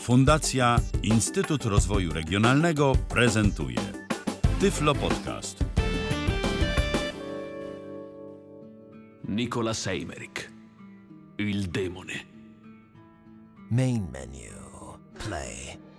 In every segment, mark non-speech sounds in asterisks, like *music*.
Fundacja Instytut Rozwoju Regionalnego prezentuje Tyflo Podcast. Nicola Seimerik. Il demone. Main menu. Play.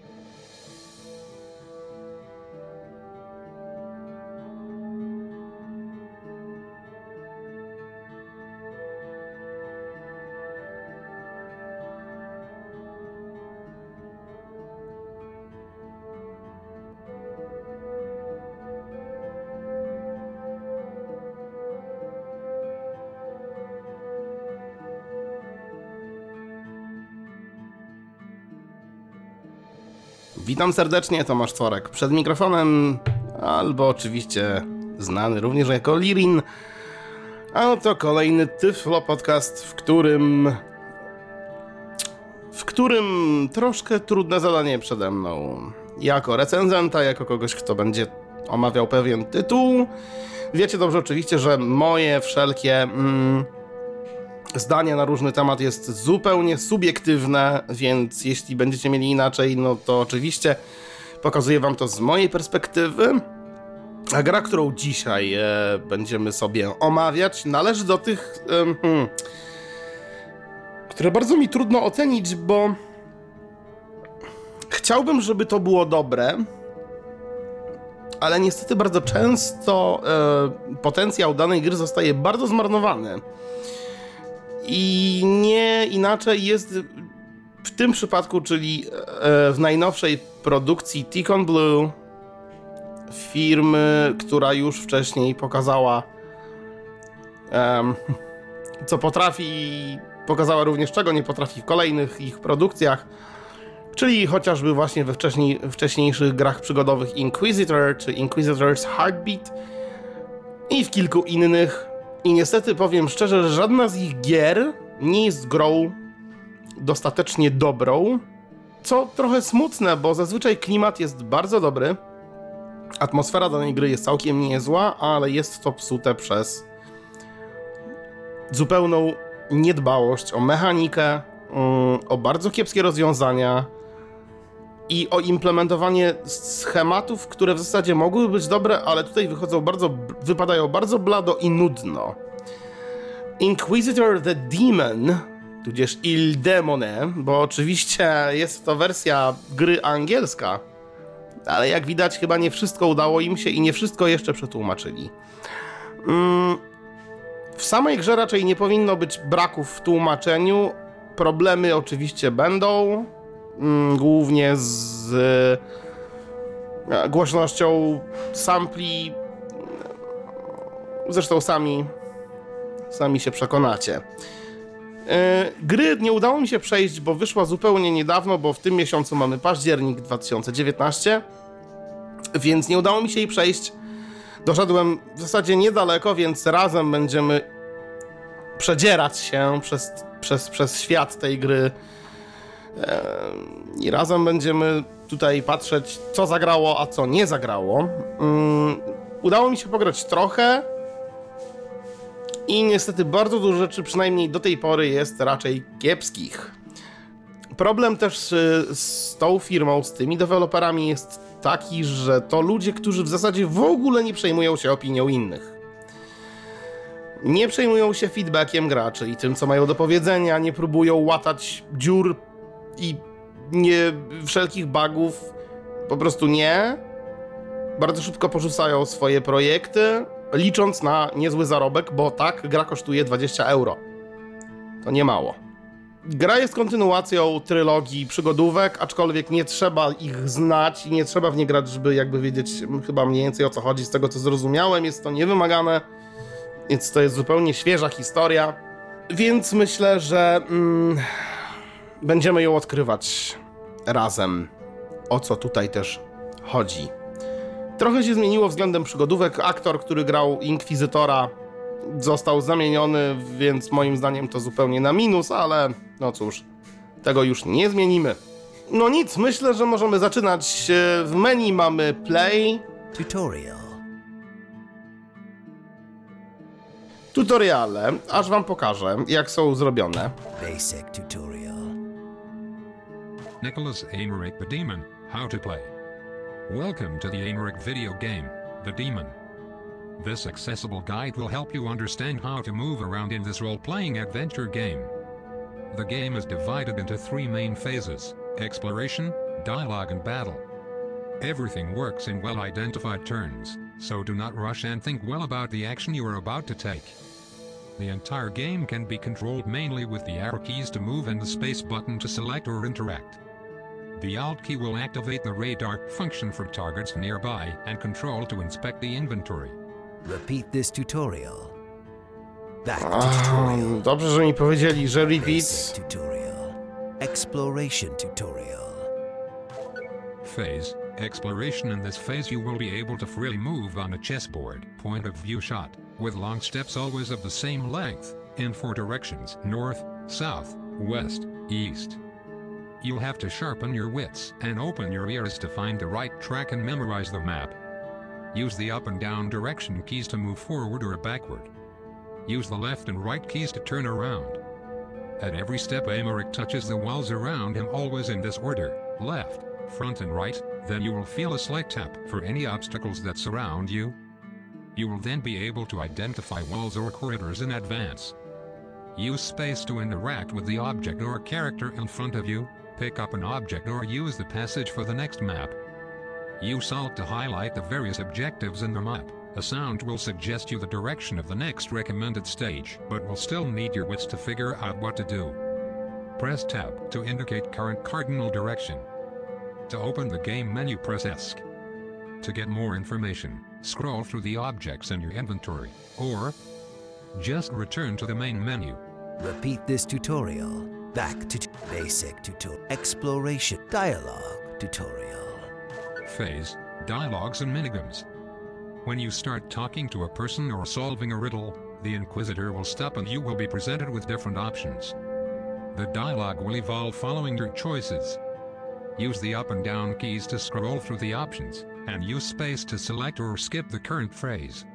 Witam serdecznie, Tomasz Tworek. Przed mikrofonem, albo oczywiście znany również jako Lirin, a to kolejny Tyflo podcast, w którym w którym troszkę trudne zadanie przede mną. Jako recenzenta, jako kogoś, kto będzie omawiał pewien tytuł. Wiecie dobrze oczywiście, że moje wszelkie mm, zdanie na różny temat jest zupełnie subiektywne, więc jeśli będziecie mieli inaczej, no to oczywiście pokazuję wam to z mojej perspektywy. A gra, którą dzisiaj e, będziemy sobie omawiać, należy do tych, em, hmm, które bardzo mi trudno ocenić, bo chciałbym, żeby to było dobre, ale niestety bardzo często e, potencjał danej gry zostaje bardzo zmarnowany. I nie inaczej jest w tym przypadku, czyli e, w najnowszej produkcji Ticon Blue firmy, która już wcześniej pokazała em, *laughs* co potrafi pokazała również czego nie potrafi w kolejnych ich produkcjach, czyli chociażby właśnie we wcześniej, wcześniejszych grach przygodowych Inquisitor czy Inquisitor's Heartbeat i w kilku innych i niestety powiem szczerze, że żadna z ich gier nie jest grą dostatecznie dobrą. Co trochę smutne, bo zazwyczaj klimat jest bardzo dobry. Atmosfera danej gry jest całkiem niezła, ale jest to psute przez zupełną niedbałość o mechanikę, mm, o bardzo kiepskie rozwiązania i o implementowanie schematów, które w zasadzie mogły być dobre, ale tutaj wychodzą bardzo, wypadają bardzo blado i nudno. Inquisitor the Demon, tudzież Il Demone, bo oczywiście jest to wersja gry angielska, ale jak widać chyba nie wszystko udało im się i nie wszystko jeszcze przetłumaczyli. Mm, w samej grze raczej nie powinno być braków w tłumaczeniu. Problemy oczywiście będą, mm, głównie z e, głośnością sampli. Zresztą sami, sami się przekonacie. E, Gry nie udało mi się przejść, bo wyszła zupełnie niedawno, bo w tym miesiącu mamy październik 2019, więc nie udało mi się jej przejść. Doszedłem w zasadzie niedaleko, więc razem będziemy przedzierać się przez, przez, przez świat tej gry i razem będziemy tutaj patrzeć, co zagrało, a co nie zagrało. Mm, udało mi się pograć trochę. I niestety bardzo dużo rzeczy, przynajmniej do tej pory, jest raczej kiepskich. Problem też z, z tą firmą, z tymi deweloperami jest taki, że to ludzie, którzy w zasadzie w ogóle nie przejmują się opinią innych. Nie przejmują się feedbackiem graczy i tym, co mają do powiedzenia, nie próbują łatać dziur i nie wszelkich bugów. Po prostu nie. Bardzo szybko porzucają swoje projekty, licząc na niezły zarobek, bo tak, gra kosztuje 20 euro. To nie mało. Gra jest kontynuacją trylogii przygodówek, aczkolwiek nie trzeba ich znać i nie trzeba w nie grać, żeby jakby wiedzieć chyba mniej więcej o co chodzi. Z tego co zrozumiałem, jest to niewymagane, więc to jest zupełnie świeża historia. Więc myślę, że mm, będziemy ją odkrywać razem. O co tutaj też chodzi. Trochę się zmieniło względem przygodówek. Aktor, który grał Inkwizytora, został zamieniony, więc moim zdaniem to zupełnie na minus, ale no cóż, tego już nie zmienimy. No nic, myślę, że możemy zaczynać. W menu mamy play, Tutorial. tutoriale, aż wam pokażę, jak są zrobione. Basic tutorial. Nicolas Eymerich the Demon, How to Play. Welcome to the Eymerich video game, The Demon. This accessible guide will help you understand how to move around in this role playing adventure game. The game is divided into three main phases exploration, dialogue, and battle. Everything works in well identified turns, so do not rush and think well about the action you are about to take. The entire game can be controlled mainly with the arrow keys to move and the space button to select or interact. The Alt key will activate the radar function for targets nearby and Control to inspect the inventory. Repeat this tutorial. Back to Ah, tutorial. Dobrze, że mi powiedzieli, że Basic repeat. tutorial. Exploration tutorial. Phase Exploration In this phase, you will be able to freely move on a chessboard, point of view shot, with long steps always of the same length, in four directions north, south, west, east. You'll have to sharpen your wits and open your ears to find the right track and memorize the map. Use the up and down direction keys to move forward or backward. Use the left and right keys to turn around. At every step, Eymerich touches the walls around him, always in this order left, front, and right. Then you will feel a slight tap for any obstacles that surround you. You will then be able to identify walls or corridors in advance. Use space to interact with the object or character in front of you, pick up an object or use the passage for the next map. Use Alt to highlight the various objectives in the map. A sound will suggest you the direction of the next recommended stage, but will still need your wits to figure out what to do. Press Tab to indicate current cardinal direction. To open the game menu, press ESC. To get more information, scroll through the objects in your inventory, or just return to the main menu. Repeat this tutorial. Back to basic tutorial. Exploration dialogue tutorial. phase, dialogues and minigames. When you start talking to a person or solving a riddle, the Inquisitor will stop and you will be presented with different options. The dialogue will evolve following your choices. Use the up and down keys to scroll through the options, and use space to select or skip the current phrase.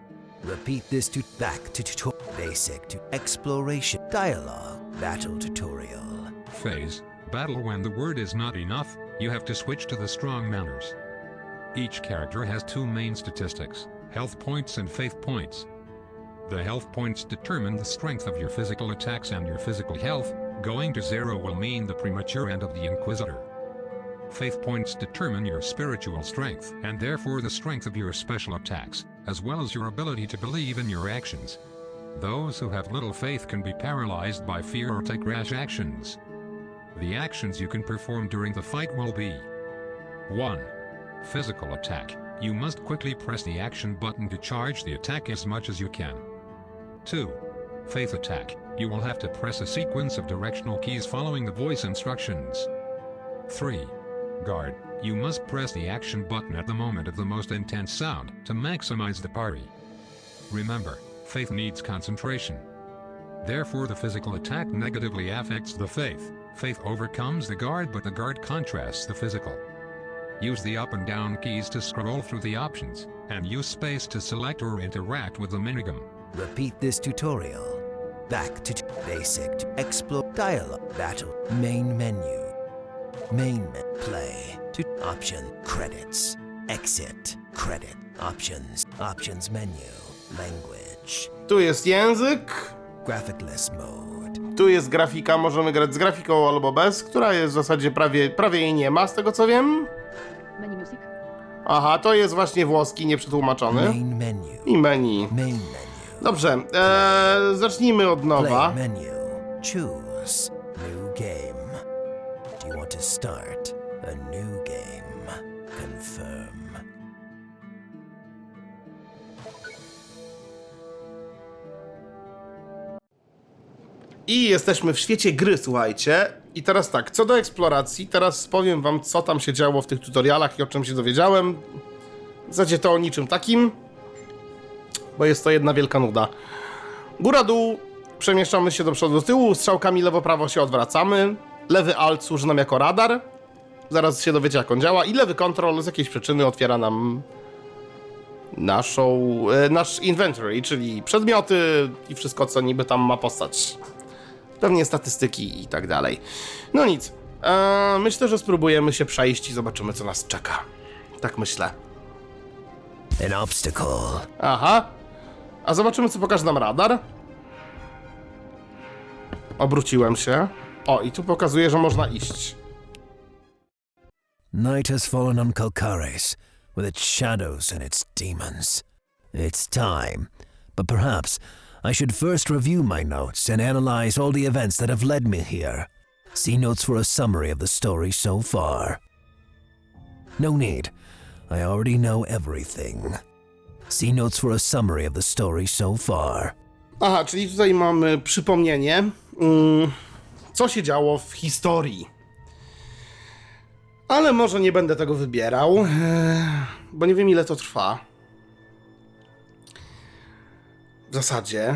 Repeat this to back to tutorial. Basic to exploration dialogue battle tutorial. Phase, battle when the word is not enough, you have to switch to the strong manners. Each character has two main statistics health points and faith points. The health points determine the strength of your physical attacks and your physical health, going to zero will mean the premature end of the Inquisitor. Faith points determine your spiritual strength and therefore the strength of your special attacks, as well as your ability to believe in your actions. Those who have little faith can be paralyzed by fear or take rash actions. The actions you can perform during the fight will be 1. Physical attack. You must quickly press the action button to charge the attack as much as you can. 2. Faith attack. You will have to press a sequence of directional keys following the voice instructions. 3. Guard. You must press the action button at the moment of the most intense sound to maximize the parry. Remember, faith needs concentration. Therefore, the physical attack negatively affects the faith. Faith overcomes the guard, but the guard contrasts the physical. Use the up and down keys to scroll through the options, and use space to select or interact with the minigame. Repeat this tutorial. Back to basic explore dialogue battle main menu. Main menu play to option credits exit credit options options menu language Tu jest język, graphicless mode tu jest grafika, możemy grać z grafiką albo bez, która jest w zasadzie prawie, prawie jej nie ma, z tego co wiem. Menu music. Aha, to jest właśnie włoski, nieprzetłumaczony. main menu I menu. main menu Dobrze, eee, zacznijmy od nowa. play menu choose new game do you want to start I jesteśmy w świecie gry, słuchajcie. I teraz tak, co do eksploracji, teraz powiem wam, co tam się działo w tych tutorialach i o czym się dowiedziałem. W to o niczym takim, bo jest to jedna wielka nuda. Góra, dół, przemieszczamy się do przodu, do tyłu, strzałkami lewo-prawo się odwracamy. Lewy alt służy nam jako radar. Zaraz się dowiecie, jak on działa. I lewy kontrol z jakiejś przyczyny otwiera nam naszą, e, nasz inventory, czyli przedmioty i wszystko, co niby tam ma postać. Pewnie statystyki i tak dalej. No nic. E, myślę, że spróbujemy się przejść i zobaczymy, co nas czeka. Tak myślę. An obstacle. Aha. A zobaczymy, co pokaże nam radar. Obróciłem się. O, i tu pokazuje, że można iść. Night has fallen on Kalkares, with its shadows and its demons. It's time, but perhaps I should first review my notes and analyze all the events that have led me here. See notes for a summary of the story so far. No need. I already know everything. See notes for a summary of the story so far. Aha, czyli tutaj mamy przypomnienie, mm, co się działo w historii. Ale może nie będę tego wybierał, e, bo nie wiem ile to trwa. W zasadzie.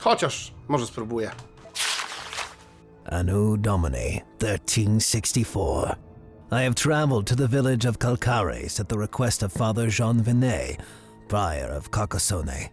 Chociaż może spróbuję. Anno Domini, 1364. I have traveled to the village of Calcares at the request of Father Jean Vinet, prior of Carcassonne.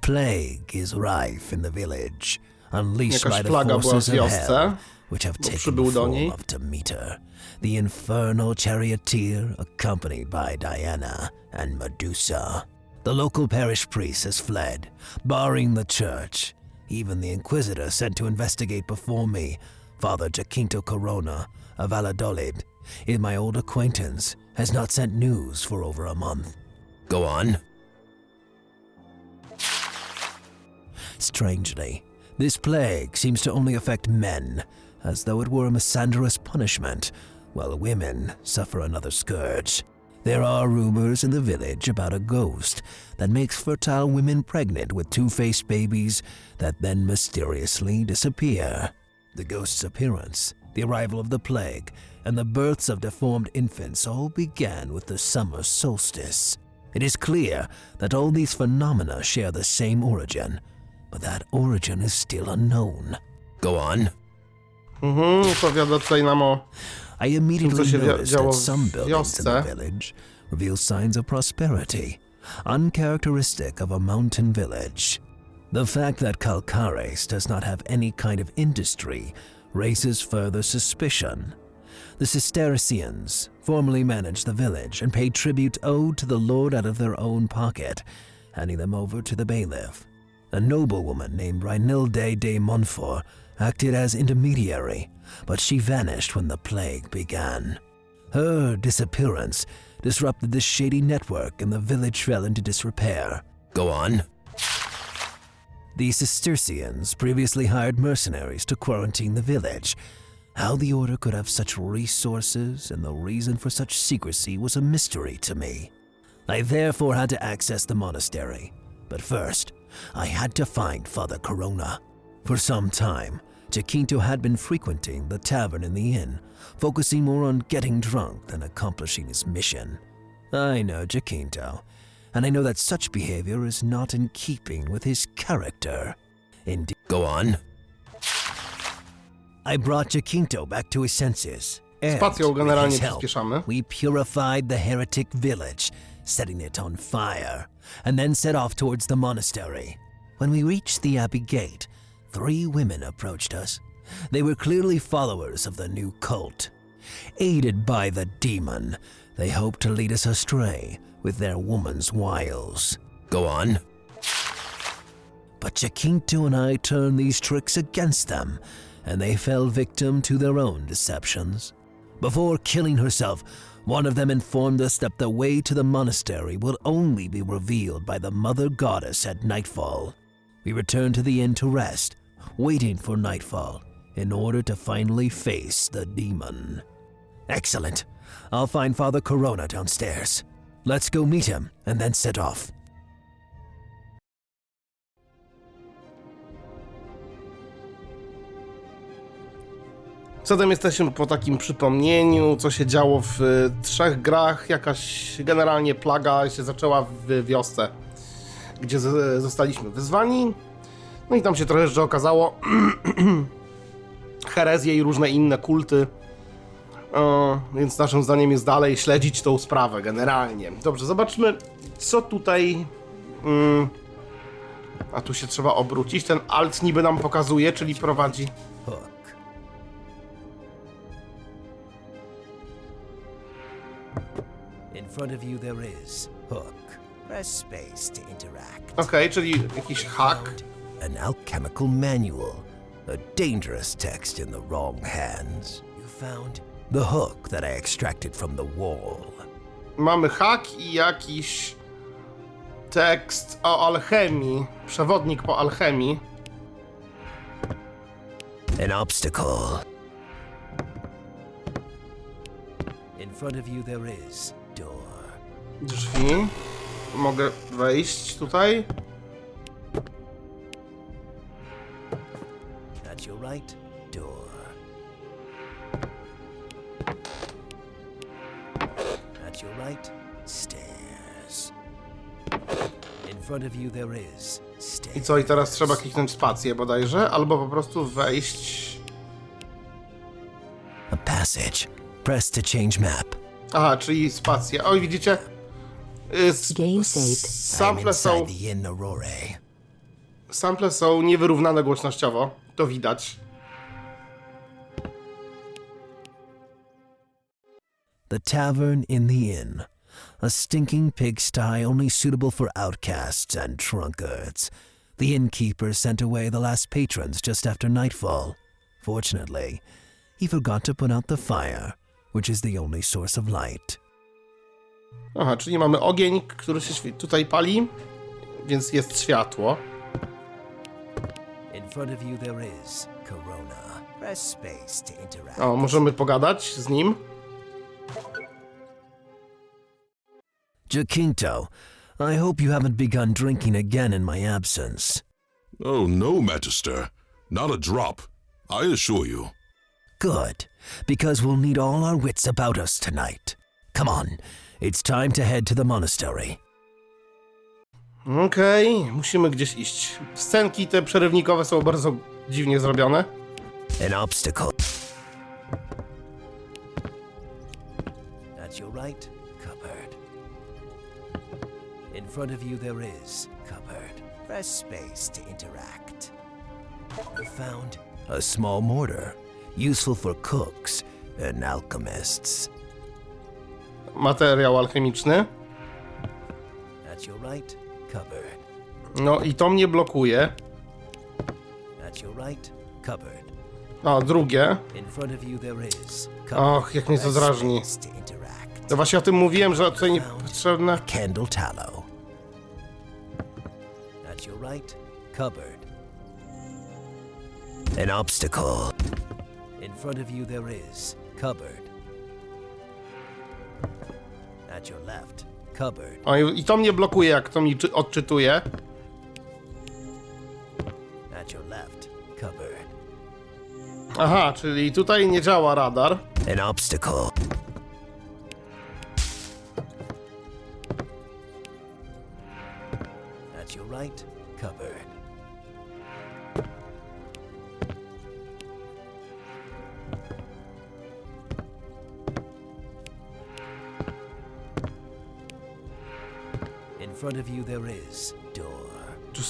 Plague is rife in the village, unleashed Jakaś by the plaga była w forces of wiosce, hell, which have taken the form of Demeter, the infernal charioteer accompanied by Diana and Medusa. The local parish priest has fled, barring the church. Even the inquisitor sent to investigate before me, Father Jacinto Corona of Valladolid, is my old acquaintance, has not sent news for over a month. Go on. Strangely, this plague seems to only affect men, as though it were a misandrous punishment, while women suffer another scourge. There are rumors in the village about a ghost that makes fertile women pregnant with two faced babies that then mysteriously disappear. The ghost's appearance, the arrival of the plague, and the births of deformed infants all began with the summer solstice. It is clear that all these phenomena share the same origin, but that origin is still unknown. Go on. Mhm, opowiada tutaj nam o I immediately co się dzia- noticed działo that w some buildings in the wiosce. village reveal signs of prosperity, uncharacteristic of a mountain village. The fact that Calcares does not have any kind of industry raises further suspicion. The Cistercians formerly managed the village and paid tribute owed to the lord out of their own pocket, handing them over to the bailiff. A noblewoman named Reinilde de Montfort acted as intermediary, but she vanished when the plague began. Her disappearance disrupted the shady network and the village fell into disrepair. Go on. The Cistercians previously hired mercenaries to quarantine the village. How the order could have such resources and the reason for such secrecy was a mystery to me. I therefore had to access the monastery. But first, I had to find Father Corona. For some time, Jacinto had been frequenting the tavern in the inn, focusing more on getting drunk than accomplishing his mission. I know Jacinto, and I know that such behavior is not in keeping with his character. Indeed. Go on. I brought Jacinto back to his senses. and, spacją with generalnie his help, przyspieszamy. we purified the heretic village, setting it on fire, and then set off towards the monastery. When we reached the abbey gate, three women approached us. They were clearly followers of the new cult. Aided by the demon, they hoped to lead us astray with their woman's wiles. Go on. But Jacinto and I turned these tricks against them, and they fell victim to their own deceptions. Before killing herself, one of them informed us that the way to the monastery will only be revealed by the Mother Goddess at nightfall. We returned to the inn to rest, waiting for nightfall in order to finally face the demon. Excellent. I'll find Father Corona downstairs. Let's go meet him and then set off. Zatem jesteśmy po takim przypomnieniu, co się działo w y, trzech grach. Jakaś generalnie plaga się zaczęła w wiosce, gdzie zostaliśmy wyzwani. No i tam się trochę jeszcze okazało *clears throat* herezje i różne inne kulty. więc naszym zdaniem jest dalej śledzić tą sprawę generalnie. Dobrze, zobaczmy, co tutaj. Mm, a tu się trzeba obrócić. Ten alt niby nam pokazuje, czyli prowadzi. front of you there is hook. Press space to interact. Okej, okay, czyli jakiś hack. An alchemical manual. A dangerous text in the wrong hands. You found the hook that I extracted from the wall. Mamy hak i jakiś tekst o alchemii. Przewodnik po alchemii. An obstacle. In front of you there is door. Drzwi. Mogę wejść tutaj. At your right, door. At your right, stairs. In front of you there is stairs. I co, i teraz trzeba kliknąć spację bodajże, albo po prostu wejść. A passage. Press to change map. Aha, czyli spacja. Oj, widzicie? Y, s- Game saved. I'm Sample są, inside the Inn Aurore. sample są niewyrównane głośnościowo. To widać. The tavern in the inn. A stinking pigsty only suitable for outcasts and drunkards. The innkeeper sent away the last patrons just after nightfall. Fortunately, he forgot to put out the fire, which is the only source of light. Aha, czyli mamy ogień, który się tutaj pali, więc jest światło. In front of you there is Corona. Press space to interact. O, możemy pogadać z nim. Jacinto, I hope you haven't begun drinking again in my absence. Oh, no, Magister. Not a drop, I assure you. Good, because we'll need all our wits about us tonight. Come on, it's time to head to the monastery. Okej, musimy gdzieś iść. Scenki te przerywnikowe są bardzo dziwnie zrobione. An obstacle. At your right, cupboard. In front of you there is cupboard. Press space to interact. You found a small mortar, useful for cooks and alchemists. Materiał alchemiczny. At your right, cupboard. No i to mnie blokuje. At your right, cupboard. O, drugie. Och, jak mnie to drażni. No właśnie o tym mówiłem, że tutaj niepotrzebne. Candle tallow. At your right, cupboard. An obstacle. In front of you there is cupboard. At your left. O, i to mnie blokuje, jak to mi czy- odczytuje. Aha, czyli tutaj nie działa radar. An obstacle.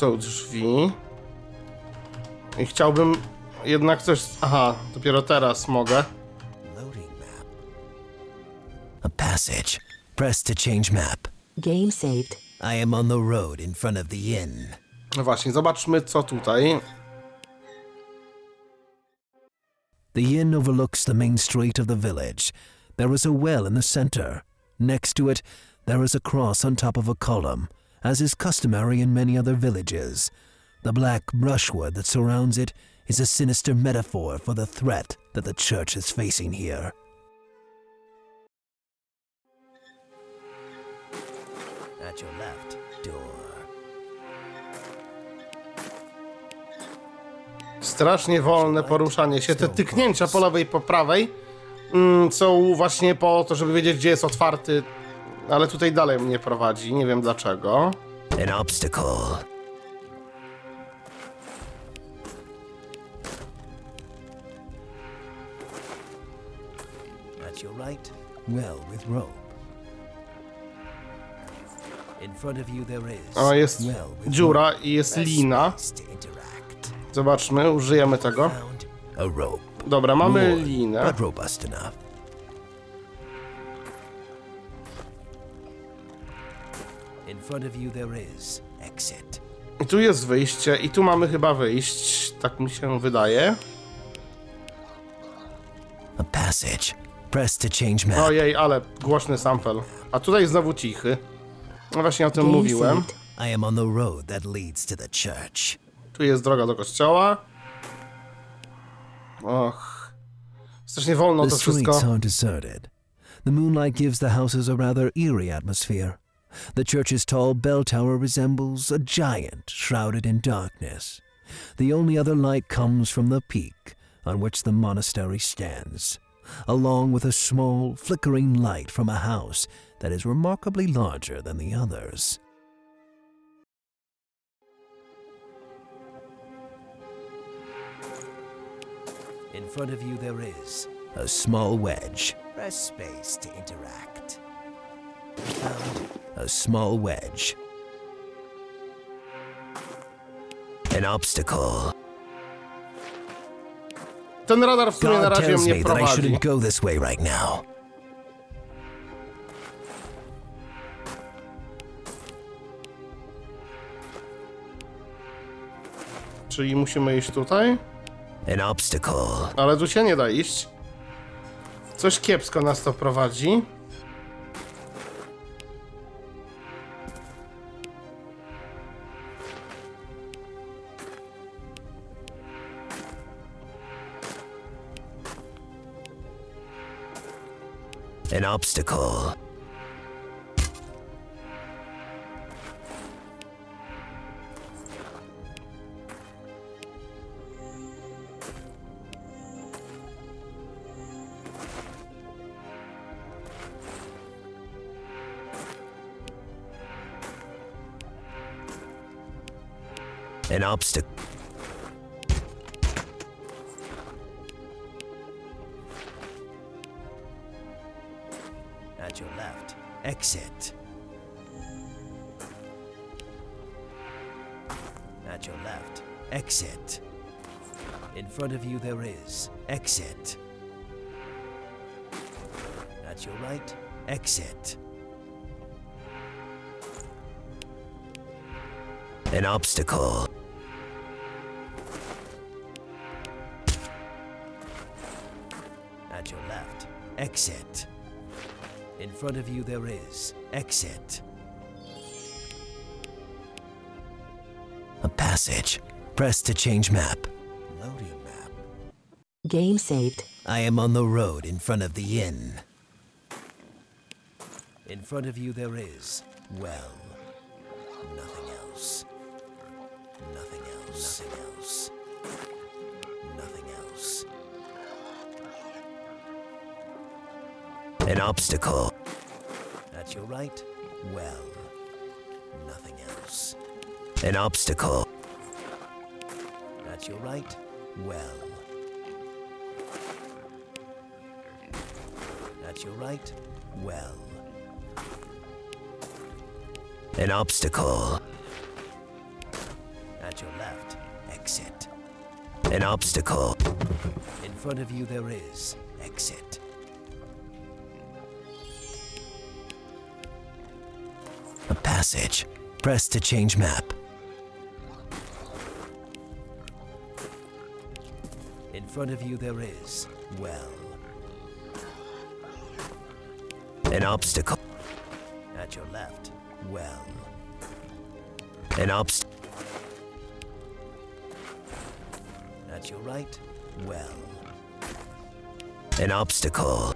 Są drzwi. I chciałbym jednak coś. Aha, dopiero teraz mogę. A passage. Press to change map. Game saved. I am on the road in front of the inn. No właśnie, zobaczmy co tutaj. The inn overlooks the main street of the village. There is a well in the center. Next to it, there is a cross on top of a column, as is customary in many other villages. The black brushwood that surrounds it is a sinister metaphor for the threat that the church is facing here. At your left, door. Strasznie wolne poruszanie się. Te tyknięcia po lewej, po prawej mm, są właśnie po to, żeby wiedzieć, gdzie jest otwarty. Ale tutaj dalej mnie prowadzi. Nie wiem dlaczego. An obstacle. At your right, well with rope. In front of you there is O, jest well with dziura rope. i jest lina. space to interact. Zobaczmy, użyjemy tego. Found a rope. Dobra, mamy Worn, linę. But robust enough. Front of you there is exit. I tu jest wyjście i tu mamy chyba wyjść. Tak mi się wydaje. A passage. Press to change map. Ojej, ale głośny sample. A tutaj znowu cichy. No właśnie o tym Game mówiłem. I am on the road that leads to the church. Tu jest droga do kościoła. Och. Strasznie wolno The to wszystko. streets are deserted. The moonlight gives the houses a rather eerie atmosphere. The church's tall bell tower resembles a giant shrouded in darkness. The only other light comes from the peak on which the monastery stands, along with a small, flickering light from a house that is remarkably larger than the others. In front of you, there is a small wedge. Press space to interact. Found a small wedge. An obstacle. Ten radar w sumie na God razie tells mnie me that I prowadzi. shouldn't go this way right now. Czyli musimy iść tutaj? An obstacle. Ale tu się nie da iść. Coś kiepsko nas to prowadzi. Obstacle. An obstacle. There is exit. At your right, exit. An obstacle. At your left, exit. In front of you, there is exit. A passage. Press to change map. Game saved. I am on the road in front of the inn. In front of you, there is, well, nothing else. Nothing else. Nothing else. Nothing else. An obstacle. At your right, well, nothing else. An obstacle. At your right, well. At your right, well. An obstacle. At your left, exit. An obstacle. In front of you, there is exit. A passage. Press to change map. In front of you, there is well. An obstacle. At your left, well. An obst. At your right, well. An obstacle.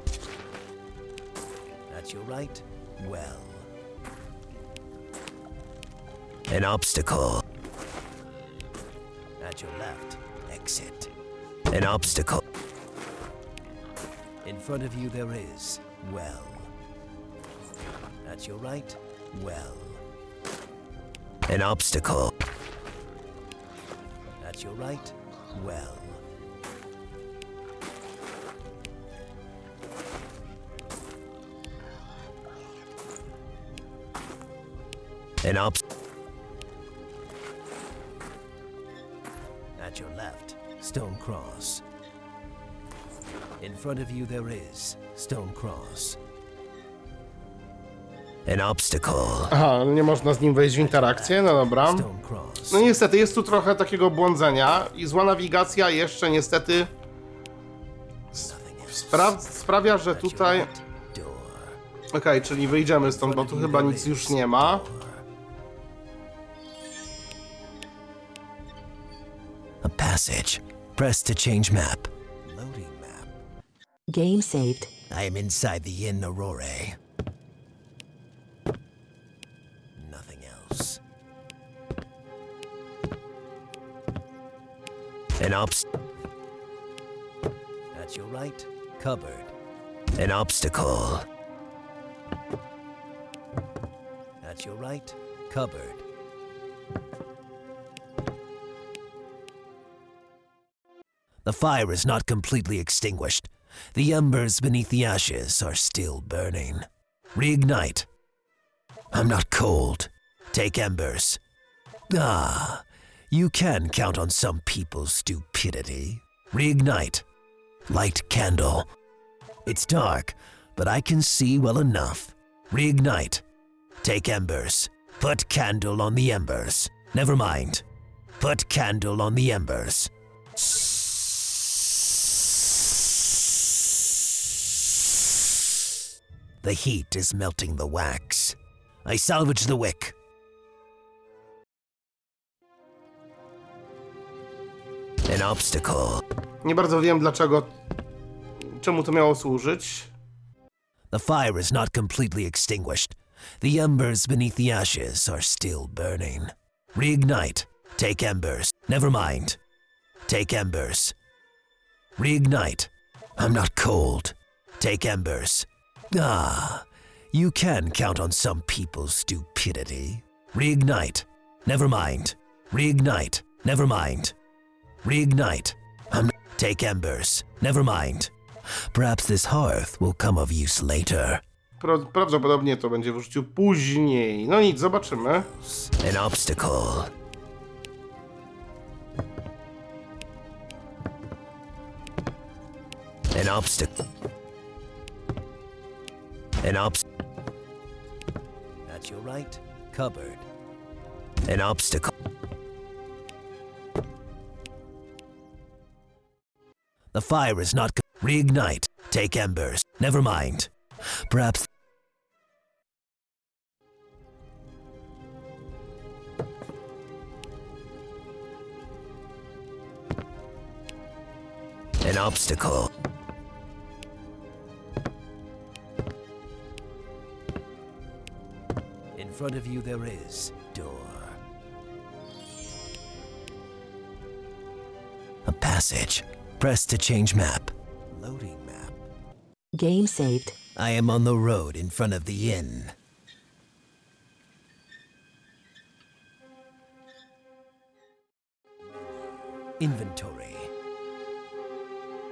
At your right, well. An obstacle. At your left, exit. An obstacle. In front of you, there is well. At your right, well. An obstacle. At your right, well. An obst. At your left, stone cross. In front of you, there is stone cross. An obstacle. Aha, nie można z nim wejść w interakcję, no dobra. No niestety, jest tu trochę takiego błądzenia i zła nawigacja jeszcze niestety spra sprawia, że tutaj... Okej, czyli wyjdziemy stąd, bo tu chyba nic już nie ma. A passage. Press to change map. Loading map. Game saved. I am inside the Inn Aurora. An obst. That's your right. Cupboard. An obstacle. That's your right. Cupboard. The fire is not completely extinguished. The embers beneath the ashes are still burning. Reignite. I'm not cold. Take embers. Ah, you can count on some people's stupidity. Reignite. Light candle. It's dark, but I can see well enough. Reignite. Take embers. Put candle on the embers. Never mind. Put candle on the embers. The heat is melting the wax. I salvage the wick. An obstacle. Nie bardzo wiem dlaczego, czemu to miało służyć. The fire is not completely extinguished. The embers beneath the ashes are still burning. Reignite. Take embers. Never mind. Take embers. Reignite. I'm not cold. Take embers. Ah, you can count on some people's stupidity. Reignite. Never mind. Reignite. Never mind. Reignite. I'm. Take embers. Never mind. Perhaps this hearth will come of use later. Pra prawdopodobnie to będzie w użyciu później. No nic, zobaczymy. An obstacle. An obstacle. An obst. That's your right. Cupboard. An obstacle. The fire is not. Reignite. Take embers. Never mind. Perhaps. An obstacle. In front of you there is door. A passage. Press to change map. Loading map. Game saved. I am on the road in front of the inn. Inventory.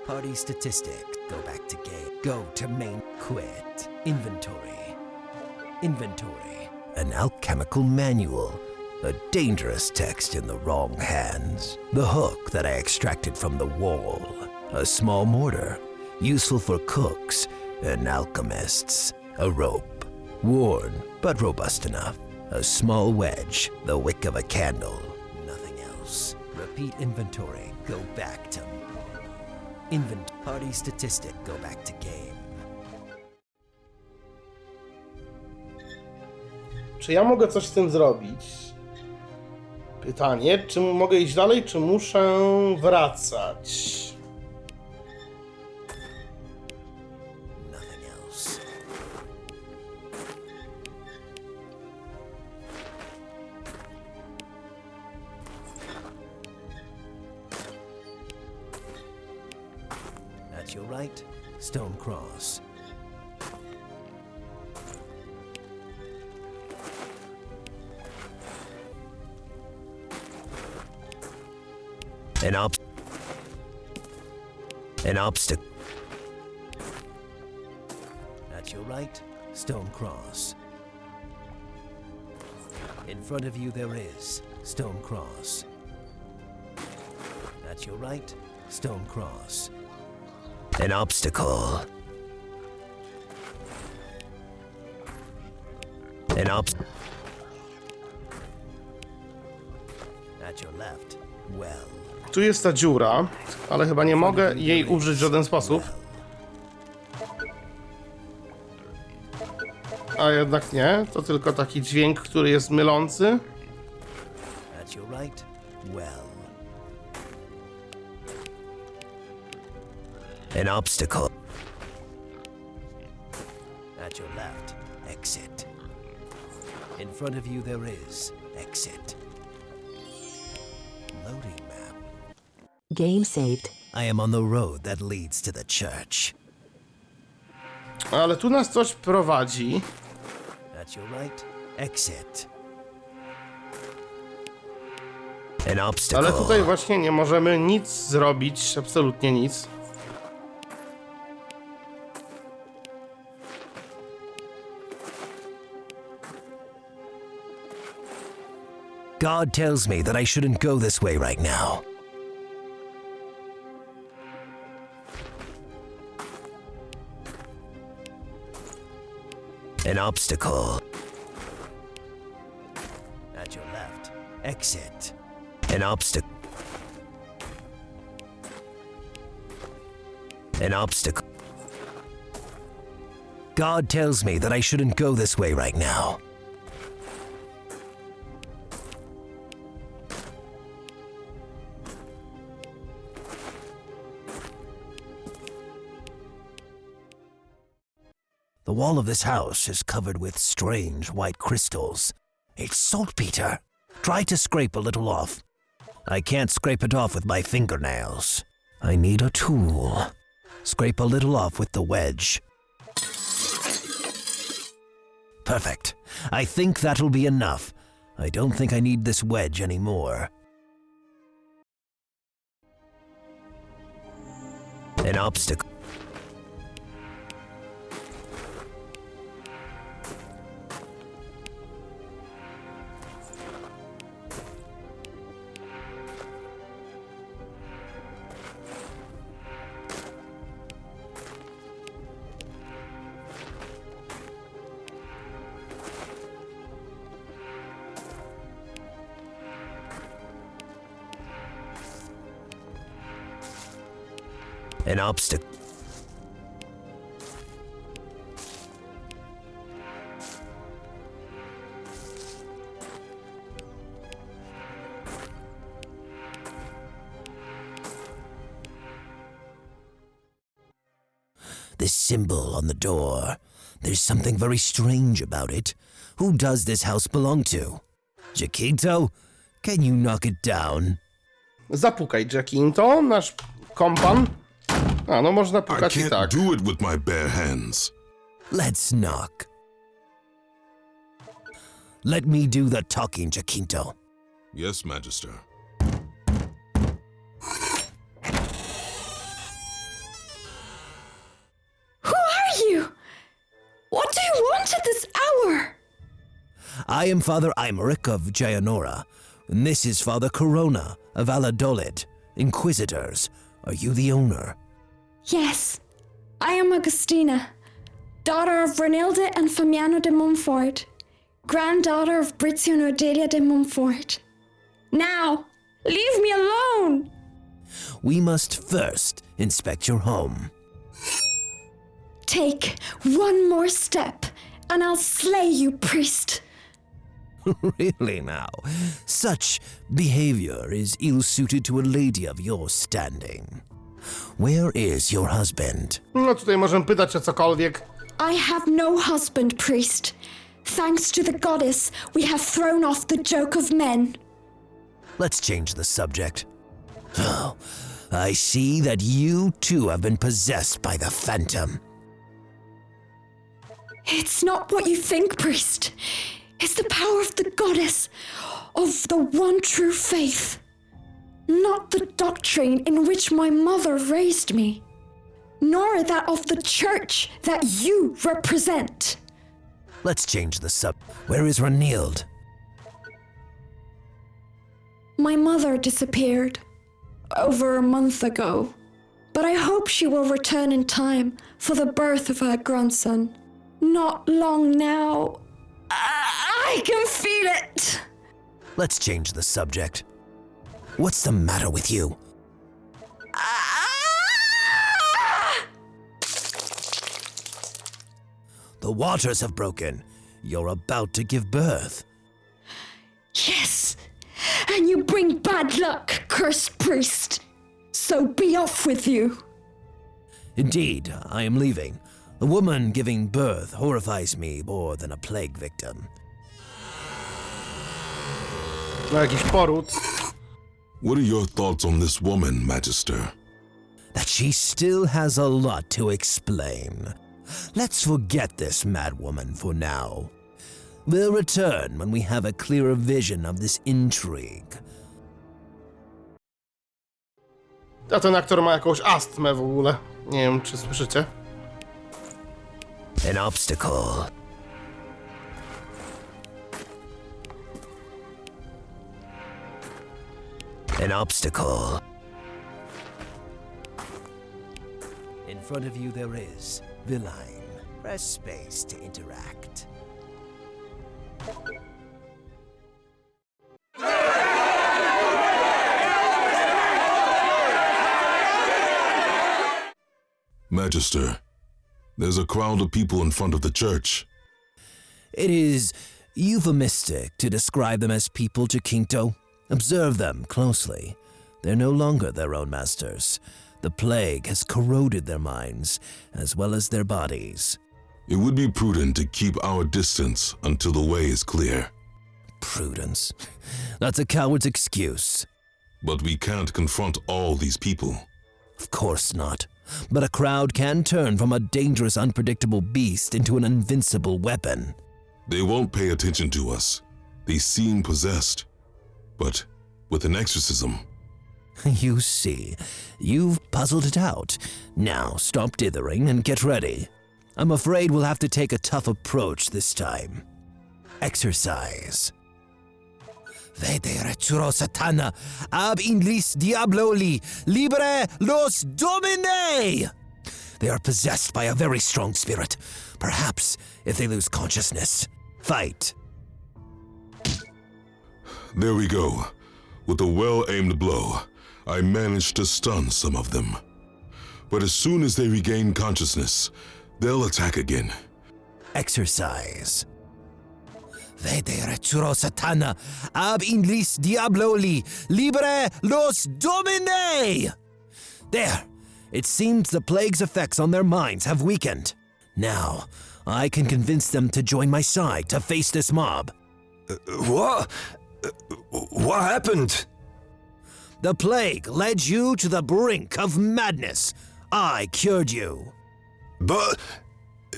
Party statistic. Go back to game. Go to main. Quit. Inventory. Inventory. An alchemical manual. A dangerous text in the wrong hands. The hook that I extracted from the wall. A small mortar. Useful for cooks and alchemists. A rope. Worn, but robust enough. A small wedge. The wick of a candle. Nothing else. Repeat inventory. Go back to. Invent. Party statistic. Go back to game. Czy ja mogę coś z tym zrobić? Pytanie, czy mogę iść dalej, czy muszę wracać? An ob- An obstacle. At your right. Stone cross. In front of you there is stone cross. At your right. Stone cross. An obstacle. An obs. At your left. Well. Tu jest ta dziura, ale chyba nie mogę jej użyć w żaden sposób. A jednak nie, to tylko taki dźwięk, który jest mylący. An obstacle. At your left. Exit. In front of you there is Game saved. I am on the road that leads to the church. Ale tu nas coś prowadzi. At your right. Exit. An obstacle. Ale tutaj właśnie nie możemy nic zrobić, absolutnie nic. God tells me that I shouldn't go this way right now. An obstacle. At your left. Exit. An obstacle. An obstacle. God tells me that I shouldn't go this way right now. The wall of this house is covered with strange white crystals. It's saltpeter. Try to scrape a little off. I can't scrape it off with my fingernails. I need a tool. Scrape a little off with the wedge. Perfect. I think that'll be enough. I don't think I need this wedge anymore. An obstacle. Obstacle. This symbol on the door. There's something very strange about it. Who does this house belong to? Jacinto? Can you knock it down? Zapukaj, Jacinto, nasz kompan. A, no można I pukać i can't tak. do it with my bare hands. Let's knock. Let me do the talking, Jacinto. Yes, Magister. Who are you? What do you want at this hour? I am Father Eymerich of Jayanora, and this is Father Corona of Aladolid, Inquisitors. Are you the owner? Yes, I am Augustina, daughter of Renilde and Famiano de Montfort, granddaughter of Brizio and Odelia de Montfort. Now, leave me alone! We must first inspect your home. Take one more step, and I'll slay you, priest. *laughs* really now? Such behavior is ill suited to a lady of your standing. Where is your husband? No tutaj możemy pytać o cokolwiek. I have no husband, priest. Thanks to the goddess, we have thrown off the joke of men. Let's change the subject. Oh, I see that you too have been possessed by the Phantom. It's not what you think, priest. It's the power of the goddess, of the one true faith. Not the doctrine in which my mother raised me, nor that of the church that you represent. Let's change the sub. Where is Renild? My mother disappeared over a month ago, but I hope she will return in time for the birth of her grandson. Not long now. I, I can feel it. Let's change the subject. What's the matter with you? Ah! The waters have broken. You're about to give birth. Yes, and you bring bad luck, cursed priest. So be off with you. Indeed, I am leaving. A woman giving birth horrifies me more than a plague victim. No jakiś poród. What are your thoughts on this woman, Magister? That she still has a lot to explain. Let's forget this madwoman for now. We'll return when we have a clearer vision of this intrigue. A ten aktor ma jakąś astmę w ogóle. Nie wiem, czy słyszycie. An obstacle. An obstacle. In front of you there is Villain. Press space to interact. Magister, there's a crowd of people in front of the church. It is euphemistic to describe them as people Jacinto. Observe them closely. They're no longer their own masters. The plague has corroded their minds as well as their bodies. It would be prudent to keep our distance until the way is clear. Prudence. *laughs* That's a coward's excuse. But we can't confront all these people. Of course not. But a crowd can turn from a dangerous, unpredictable beast into an invincible weapon. They won't pay attention to us. They seem possessed. But with an exorcism, *laughs* You see, you've puzzled it out. Now stop dithering and get ready. I'm afraid we'll have to take a tough approach this time. Exercise. Vade retro satana, ab inlis diaboli, libre los domine! They are possessed by a very strong spirit. Perhaps if they lose consciousness. Fight. There we go. With a well aimed blow, I managed to stun some of them. But as soon as they regain consciousness, they'll attack again. Exercise. Vade retro satana, ab inlis diaboli, libre los domine! There! It seems the plague's effects on their minds have weakened. Now, I can convince them to join my side to face this mob. What? What happened? The plague led you to the brink of madness. I cured you. But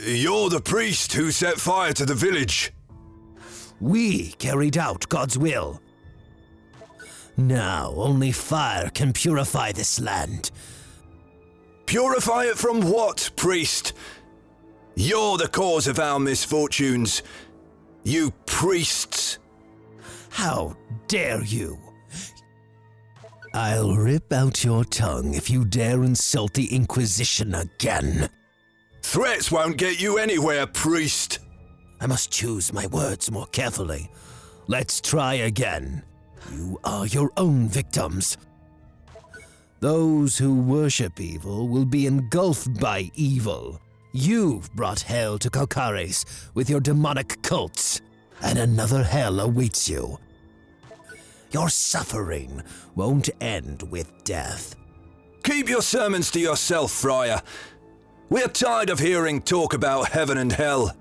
you're the priest who set fire to the village. We carried out God's will. Now only fire can purify this land. Purify it from what, priest? You're the cause of our misfortunes. You priests. How dare you? I'll rip out your tongue if you dare insult the Inquisition again. Threats won't get you anywhere, priest. I must choose my words more carefully. Let's try again. You are your own victims. Those who worship evil will be engulfed by evil. You've brought hell to Calcares with your demonic cults, and another hell awaits you. Your suffering won't end with death. Keep your sermons to yourself, Friar. We're tired of hearing talk about heaven and hell.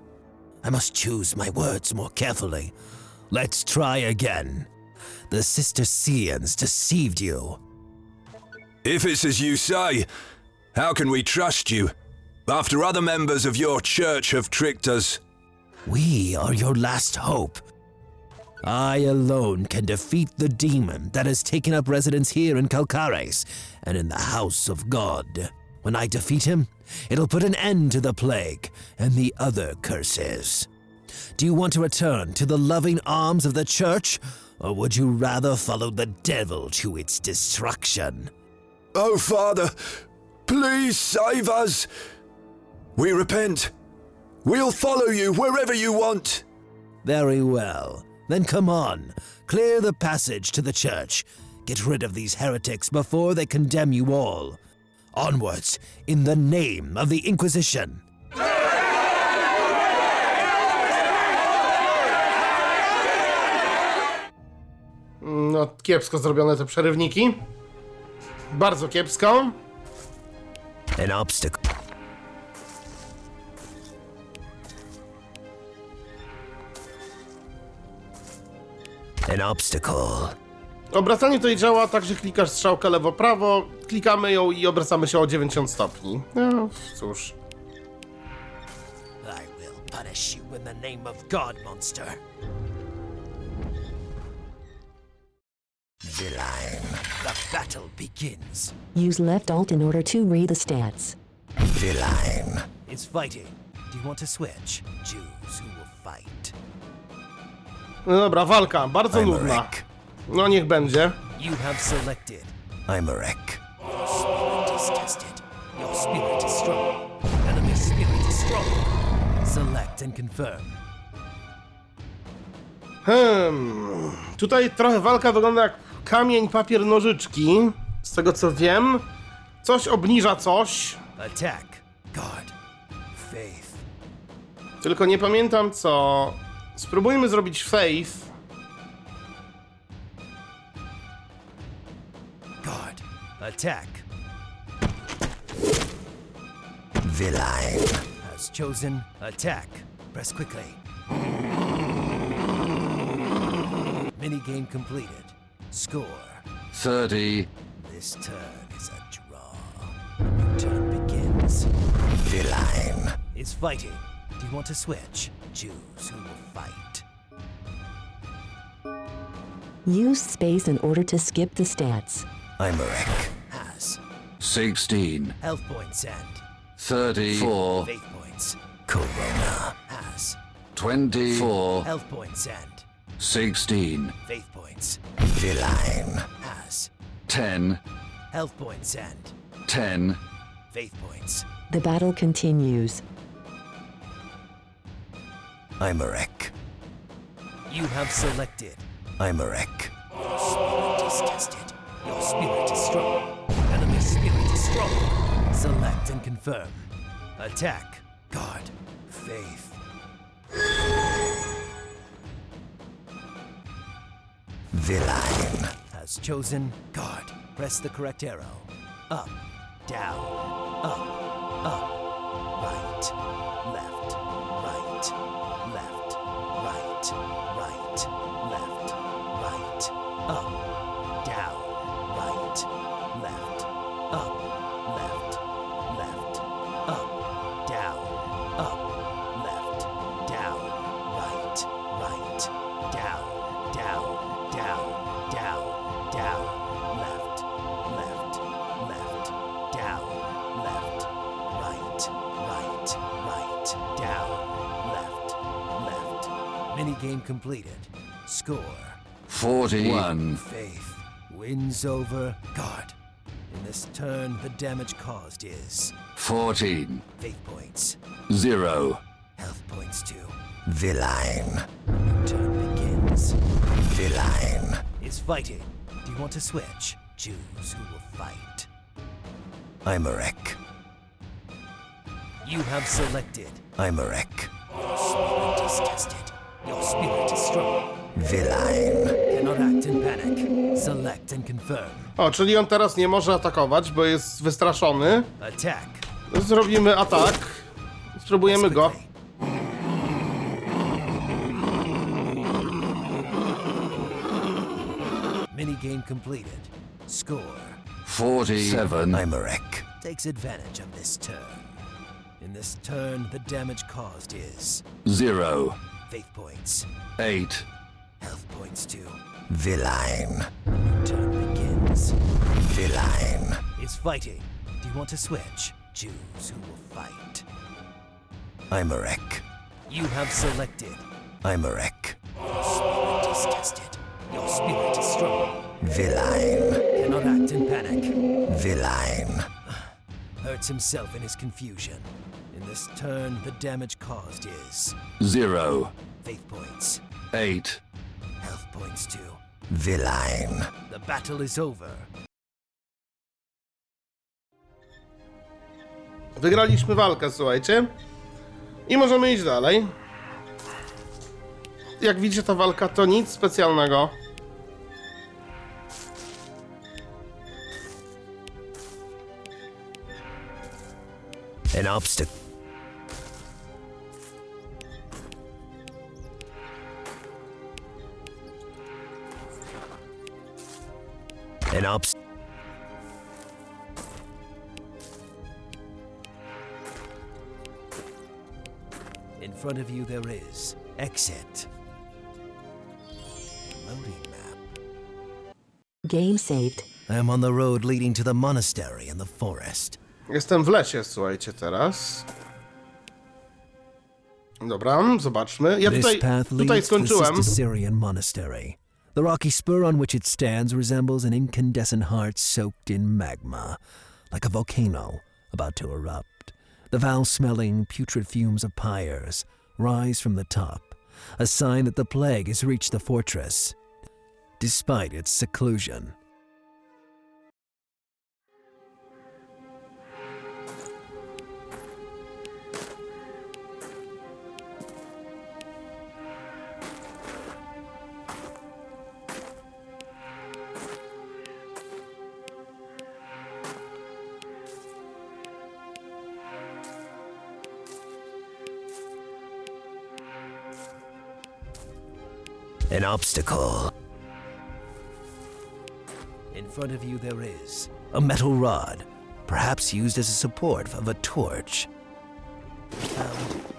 I must choose my words more carefully. Let's try again. The Sister Cistercians deceived you. If it's as you say, how can we trust you after other members of your church have tricked us? We are your last hope. I alone can defeat the demon that has taken up residence here in Calcares and in the house of God. When I defeat him, it'll put an end to the plague and the other curses. Do you want to return to the loving arms of the church, or would you rather follow the devil to its destruction? Oh, Father, please save us. We repent. We'll follow you wherever you want. Very well. Then come on. Clear the passage to the church. Get rid of these heretics before they condemn you all. Onwards, in the name of the Inquisition. No, kiepsko zrobione te przerywniki. Bardzo kiepsko. An obstacle. An obstacle. Obracanie tutaj działa tak, że klikasz strzałkę lewo-prawo, klikamy ją i obracamy się o 90 stopni. No, cóż. I will punish you in the name of God, monster. Villain, the battle begins. Use left alt in order to read the stats. Villain is fighting. Do you want to switch? Choose who will fight. No dobra, walka, bardzo I'm nudna. No niech będzie. You have selected. I'm a wreck. Your spirit is tested. Your spirit is strong. Enemy spirit is strong. Select and confirm. Hmm. Tutaj trochę walka wygląda jak kamień, papier, nożyczki. Z tego co wiem, coś obniża coś. Attack. God. Faith. Tylko nie pamiętam co. Spróbujmy zrobić faith. God. Attack. Villain has chosen attack. Press quickly. Minigame completed. Score. 30. This turn is a draw. New turn begins. Villain is fighting. Do you want to switch? Choose who will fight. Use space in order to skip the stats. I'm a Eymerich has 16. health points and 34. faith points. Corona has 24. health points and 16. faith points. Villain has 10. health points and 10. faith points. The battle continues. Eymerich. You have selected Eymerich. Your spirit is tested. Your spirit is strong. Enemy spirit is strong. Select and confirm. Attack. God. Faith. Villain has chosen God. Press the correct arrow. Up, down, up, up, right, left, right, Minigame completed. Score. 41. Faith wins over God. In this turn, the damage caused is 14. faith points, 0. health points too. Villain. New turn begins. Villain is fighting. Do you want to switch? Choose who will fight. Eymerich. You have selected Eymerich. Your spirit is tested. Your spirit is strong. Villain cannot act in panic. Select and confirm. O, czyli on teraz nie może atakować, bo jest wystraszony. Attack. Zrobimy atak. Spróbujemy go. Minigame completed. Score. 47. Imeric takes advantage of this turn. In this turn, the damage caused is 0. Faith points, 8. health points too. Villain. New turn begins. Villain is fighting. Do you want to switch? Choose who will fight. Eymerich. You have selected Eymerich. Your spirit is tested. Your spirit is strong. Villain cannot act in panic. Villain hurts himself in his confusion. In this turn, the damage caused is 0. Faith points. Eight. Health points too. Villain. The battle is over. Wygraliśmy walkę, słuchajcie. I możemy iść dalej. Jak widzicie, ta walka to nic specjalnego. An obstacle. An obstacle. In front of you, there is exit. Loading map. Game saved. I am on the road leading to the monastery in the forest. Jestem w lesie, słuchajcie, teraz. Dobra, zobaczmy. Ja this tutaj, path tutaj leads to the skończyłem. The rocky spur on which it stands resembles an incandescent heart soaked in magma, like a volcano about to erupt. The foul-smelling, putrid fumes of pyres rise from the top, a sign that the plague has reached the fortress, despite its seclusion. An obstacle. In front of you, there is a metal rod, perhaps used as a support of a torch.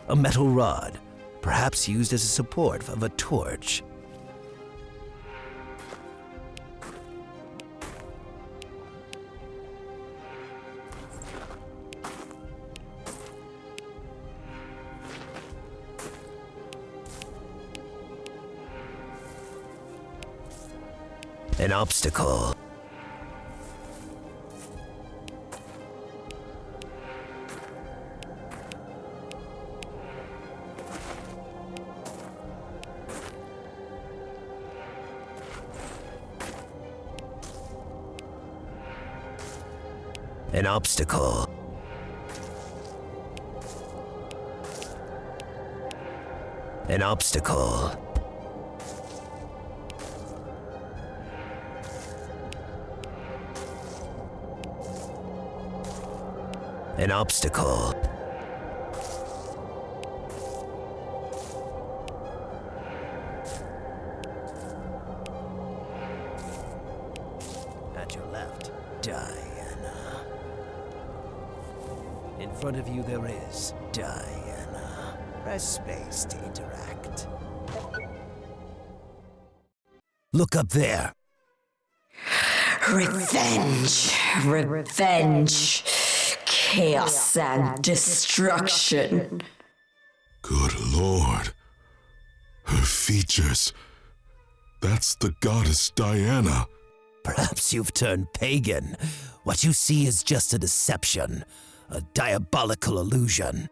A metal rod, perhaps used as a support of a torch. An obstacle. An obstacle. An obstacle. An obstacle. At your left, Diana. In front of you, there is Diana. Press space to interact. Look up there. Revenge, revenge, chaos and destruction. Good lord. Her features. That's the goddess Diana. Perhaps you've turned pagan. What you see is just a deception, a diabolical illusion.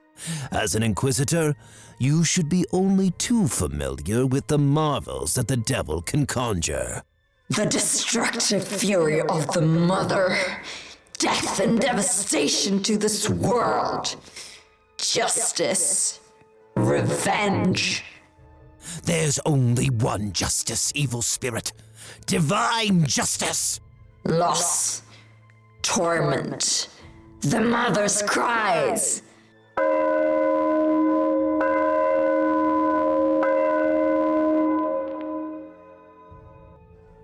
As an inquisitor, you should be only too familiar with the marvels that the devil can conjure. The destructive fury of the Mother. Death and devastation to this world. Justice. Revenge. There's only one justice, evil spirit. Divine justice! Loss. Torment. The Mother's cries.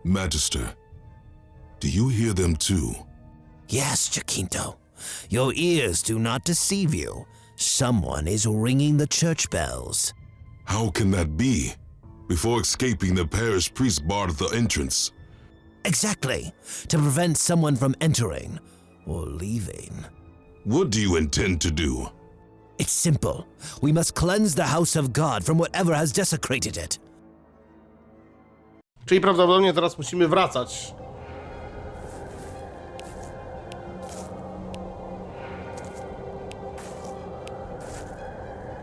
Magister, do you hear them too? Yes, Jacinto. Your ears do not deceive you. Someone is ringing the church bells. How can that be? Before escaping, the parish priest barred the entrance. Exactly. To prevent someone from entering or leaving. What do you intend to do? It's simple. We must cleanse the house of God from whatever has desecrated it. Czyli prawdopodobnie teraz musimy wracać.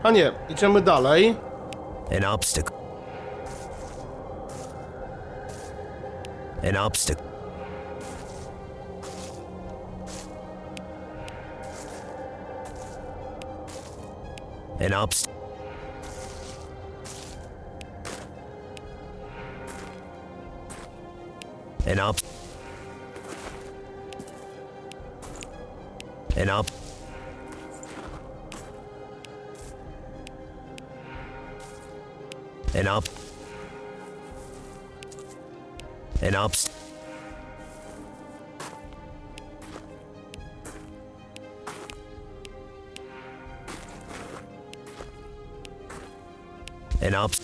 A nie, idziemy dalej. An obstacle. An obstacle. An obstacle. An ob. An ob. An ob. An obst. An obst.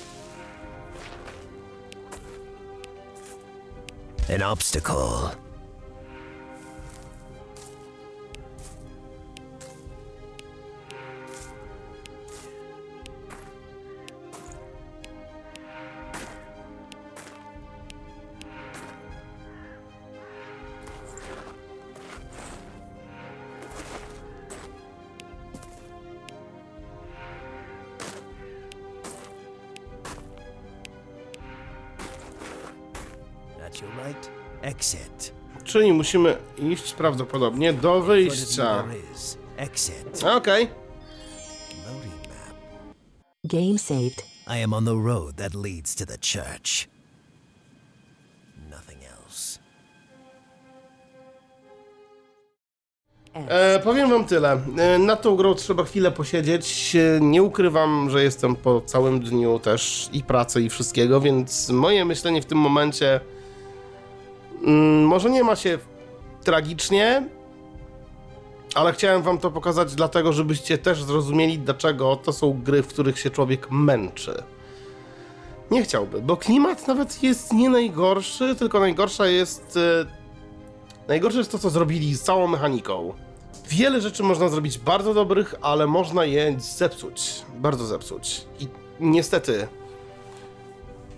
An obstacle. Czyli musimy iść prawdopodobnie do wyjścia. Okej. Game saved. I am on the road that leads to the church. Nothing else. E, powiem wam tyle. E, nad tą grą trzeba chwilę posiedzieć. E, Nie ukrywam, że jestem po całym dniu też i pracy i wszystkiego, więc moje myślenie w tym momencie może nie ma się tragicznie, ale chciałem wam to pokazać dlatego, żebyście też zrozumieli, dlaczego to są gry, w których się człowiek męczy. Nie chciałby, bo klimat nawet jest nie najgorszy, tylko najgorsza jest e, Najgorsze jest to, co zrobili z całą mechaniką. Wiele rzeczy można zrobić bardzo dobrych, ale można je zepsuć. Bardzo zepsuć. I niestety.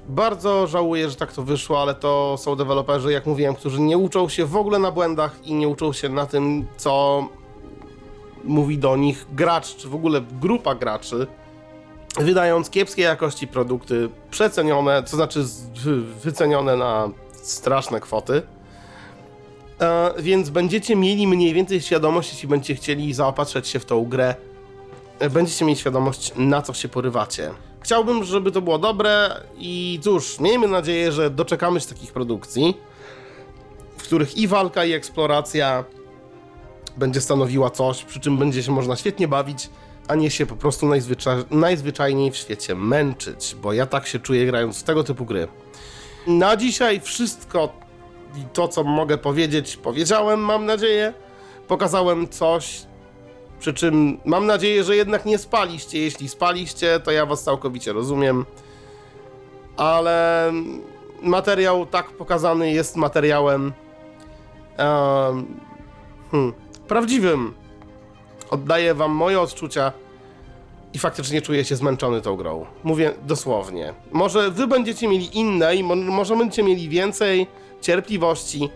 Bardzo żałuję, że tak to wyszło, ale to są deweloperzy, jak mówiłem, którzy nie uczą się w ogóle na błędach i nie uczą się na tym, co mówi do nich gracz, czy w ogóle grupa graczy, wydając kiepskiej jakości produkty, przecenione, to znaczy wycenione na straszne kwoty. E, więc będziecie mieli mniej więcej świadomość, jeśli będziecie chcieli zaopatrzyć się w tą grę, e, będziecie mieli świadomość, na co się porywacie. Chciałbym, żeby to było dobre i cóż, miejmy nadzieję, że doczekamy się takich produkcji, w których i walka, i eksploracja będzie stanowiła coś, przy czym będzie się można świetnie bawić, a nie się po prostu najzwyczaj, najzwyczajniej w świecie męczyć, bo ja tak się czuję grając w tego typu gry. Na dzisiaj wszystko i to, co mogę powiedzieć, powiedziałem, mam nadzieję. Pokazałem coś, przy czym mam nadzieję, że jednak nie spaliście. Jeśli spaliście, to ja was całkowicie rozumiem. Ale materiał tak pokazany jest materiałem em, hmm, prawdziwym. Oddaję wam moje odczucia i faktycznie czuję się zmęczony tą grą. Mówię dosłownie. Może wy będziecie mieli inne i mo- może będziecie mieli więcej cierpliwości.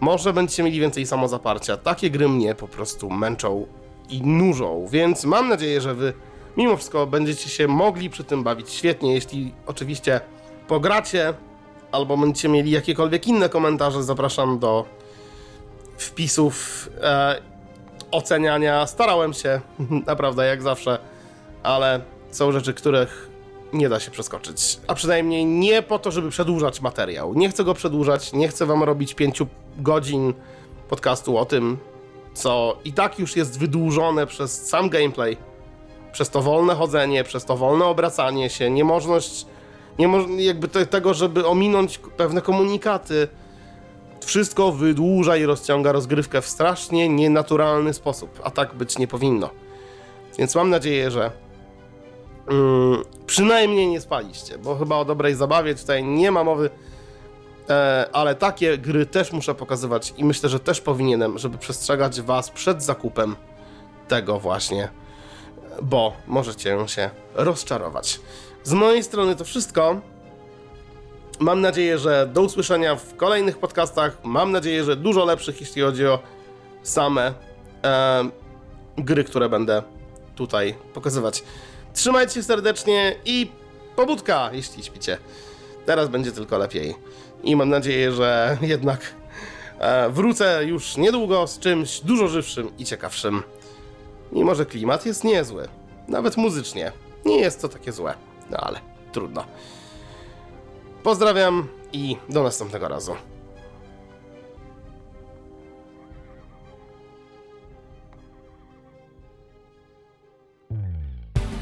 Może będziecie mieli więcej samozaparcia. Takie gry mnie po prostu męczą i nużą, więc mam nadzieję, że wy mimo wszystko będziecie się mogli przy tym bawić świetnie, jeśli oczywiście pogracie albo będziecie mieli jakiekolwiek inne komentarze, zapraszam do wpisów e, oceniania. Starałem się, *laughs* naprawdę, jak zawsze, ale są rzeczy, których nie da się przeskoczyć. A przynajmniej nie po to, żeby przedłużać materiał. Nie chcę go przedłużać, nie chcę wam robić pięciu godzin podcastu o tym, co i tak już jest wydłużone przez sam gameplay, przez to wolne chodzenie, przez to wolne obracanie się, niemożność, niemo, jakby te, tego, żeby ominąć pewne komunikaty. Wszystko wydłuża i rozciąga rozgrywkę w strasznie nienaturalny sposób, a tak być nie powinno. Więc mam nadzieję, że mm, przynajmniej nie spaliście, bo chyba o dobrej zabawie tutaj nie ma mowy, e, ale takie gry też muszę pokazywać i myślę, że też powinienem, żeby przestrzegać was przed zakupem tego właśnie, bo możecie się rozczarować. Z mojej strony to wszystko. Mam nadzieję, że do usłyszenia w kolejnych podcastach. Mam nadzieję, że dużo lepszych, jeśli chodzi o same e, gry, które będę tutaj pokazywać. Trzymajcie się serdecznie i pobudka, jeśli śpicie. Teraz będzie tylko lepiej. I mam nadzieję, że jednak e, wrócę już niedługo z czymś dużo żywszym i ciekawszym. Mimo, że klimat jest niezły. Nawet muzycznie. Nie jest to takie złe. No ale trudno. Pozdrawiam i do następnego razu.